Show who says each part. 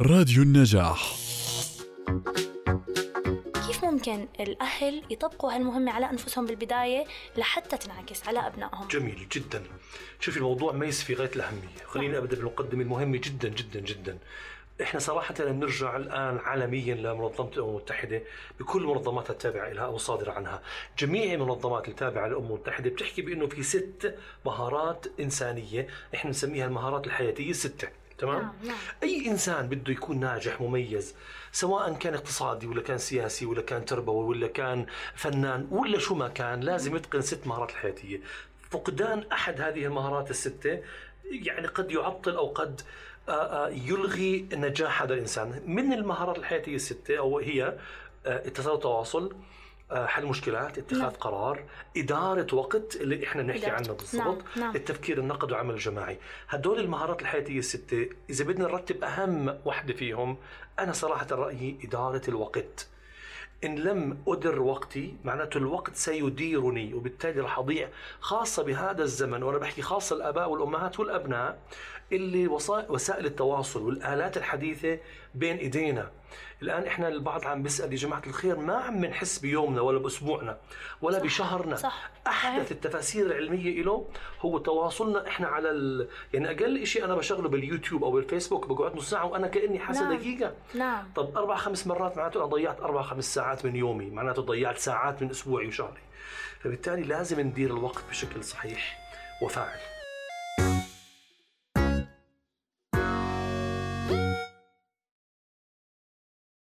Speaker 1: راديو النجاح.
Speaker 2: كيف ممكن الأهل يطبقوا هالمهمة على أنفسهم بالبداية لحتى تنعكس على أبنائهم؟
Speaker 3: جميل جدا. شوفي الموضوع ميس في غاية الأهمية. خليني أبدأ بالمقدمة. المهمة جدا جدا جدا. إحنا صراحة بنرجع الآن عالميا لمنظمة الأمم المتحدة. بكل المنظمات التابعة لها أو الصادرة عنها. جميع المنظمات التابعة للأمم المتحدة بتحكي بأنه في ست مهارات إنسانية. إحنا نسميها المهارات الحياتية الستة تمام؟
Speaker 2: نعم، نعم.
Speaker 3: أي إنسان بده يكون ناجح مميز سواء كان اقتصادي ولا كان سياسي ولا كان تربوي ولا كان فنان ولا شو ما كان لازم يتقن ست مهارات الحياتية فقدان أحد هذه المهارات الستة يعني قد يعطل أو قد يلغي نجاح هذا الإنسان من المهارات الحياتية الستة أو هي التساوي والتواصل آه، حل مشكلات اتخاذ
Speaker 2: نعم.
Speaker 3: قرار إدارة وقت اللي إحنا بنحكي عنه. بالضبط
Speaker 2: نعم، نعم.
Speaker 3: التفكير النقد وعمل الجماعي هدول المهارات الحياتية الستة إذا بدنا نرتب أهم وحدة فيهم أنا صراحة رأيي إدارة الوقت إن لم أدر وقتي معناته الوقت سيديرني وبالتالي رح أضيع خاصة بهذا الزمن. وأنا بحكي خاصة الآباء والأمهات والأبناء اللي وسا- وسائل التواصل والآلات الحديثة بين إيدينا. الآن إحنا البعض عم بيسأل يا جماعة الخير ما عم بنحس بيومنا ولا بأسبوعنا ولا
Speaker 2: صح،
Speaker 3: بشهرنا؟
Speaker 2: صح.
Speaker 3: أحدث التفاسير العلمية له هو تواصلنا إحنا على ال... يعني أقل شيء أنا بشغله باليوتيوب أو بالفيسبوك بقعد نص ساعة وأنا كأني حاسة
Speaker 2: نعم.
Speaker 3: دقيقة.
Speaker 2: نعم.
Speaker 3: طب أربع خمس مرات معناته أنا ضيعت أربع خمس ساعات من يومي معناته ضيعت ساعات من أسبوعي وشهري. فبالتالي لازم ندير الوقت بشكل صحيح وفاعل.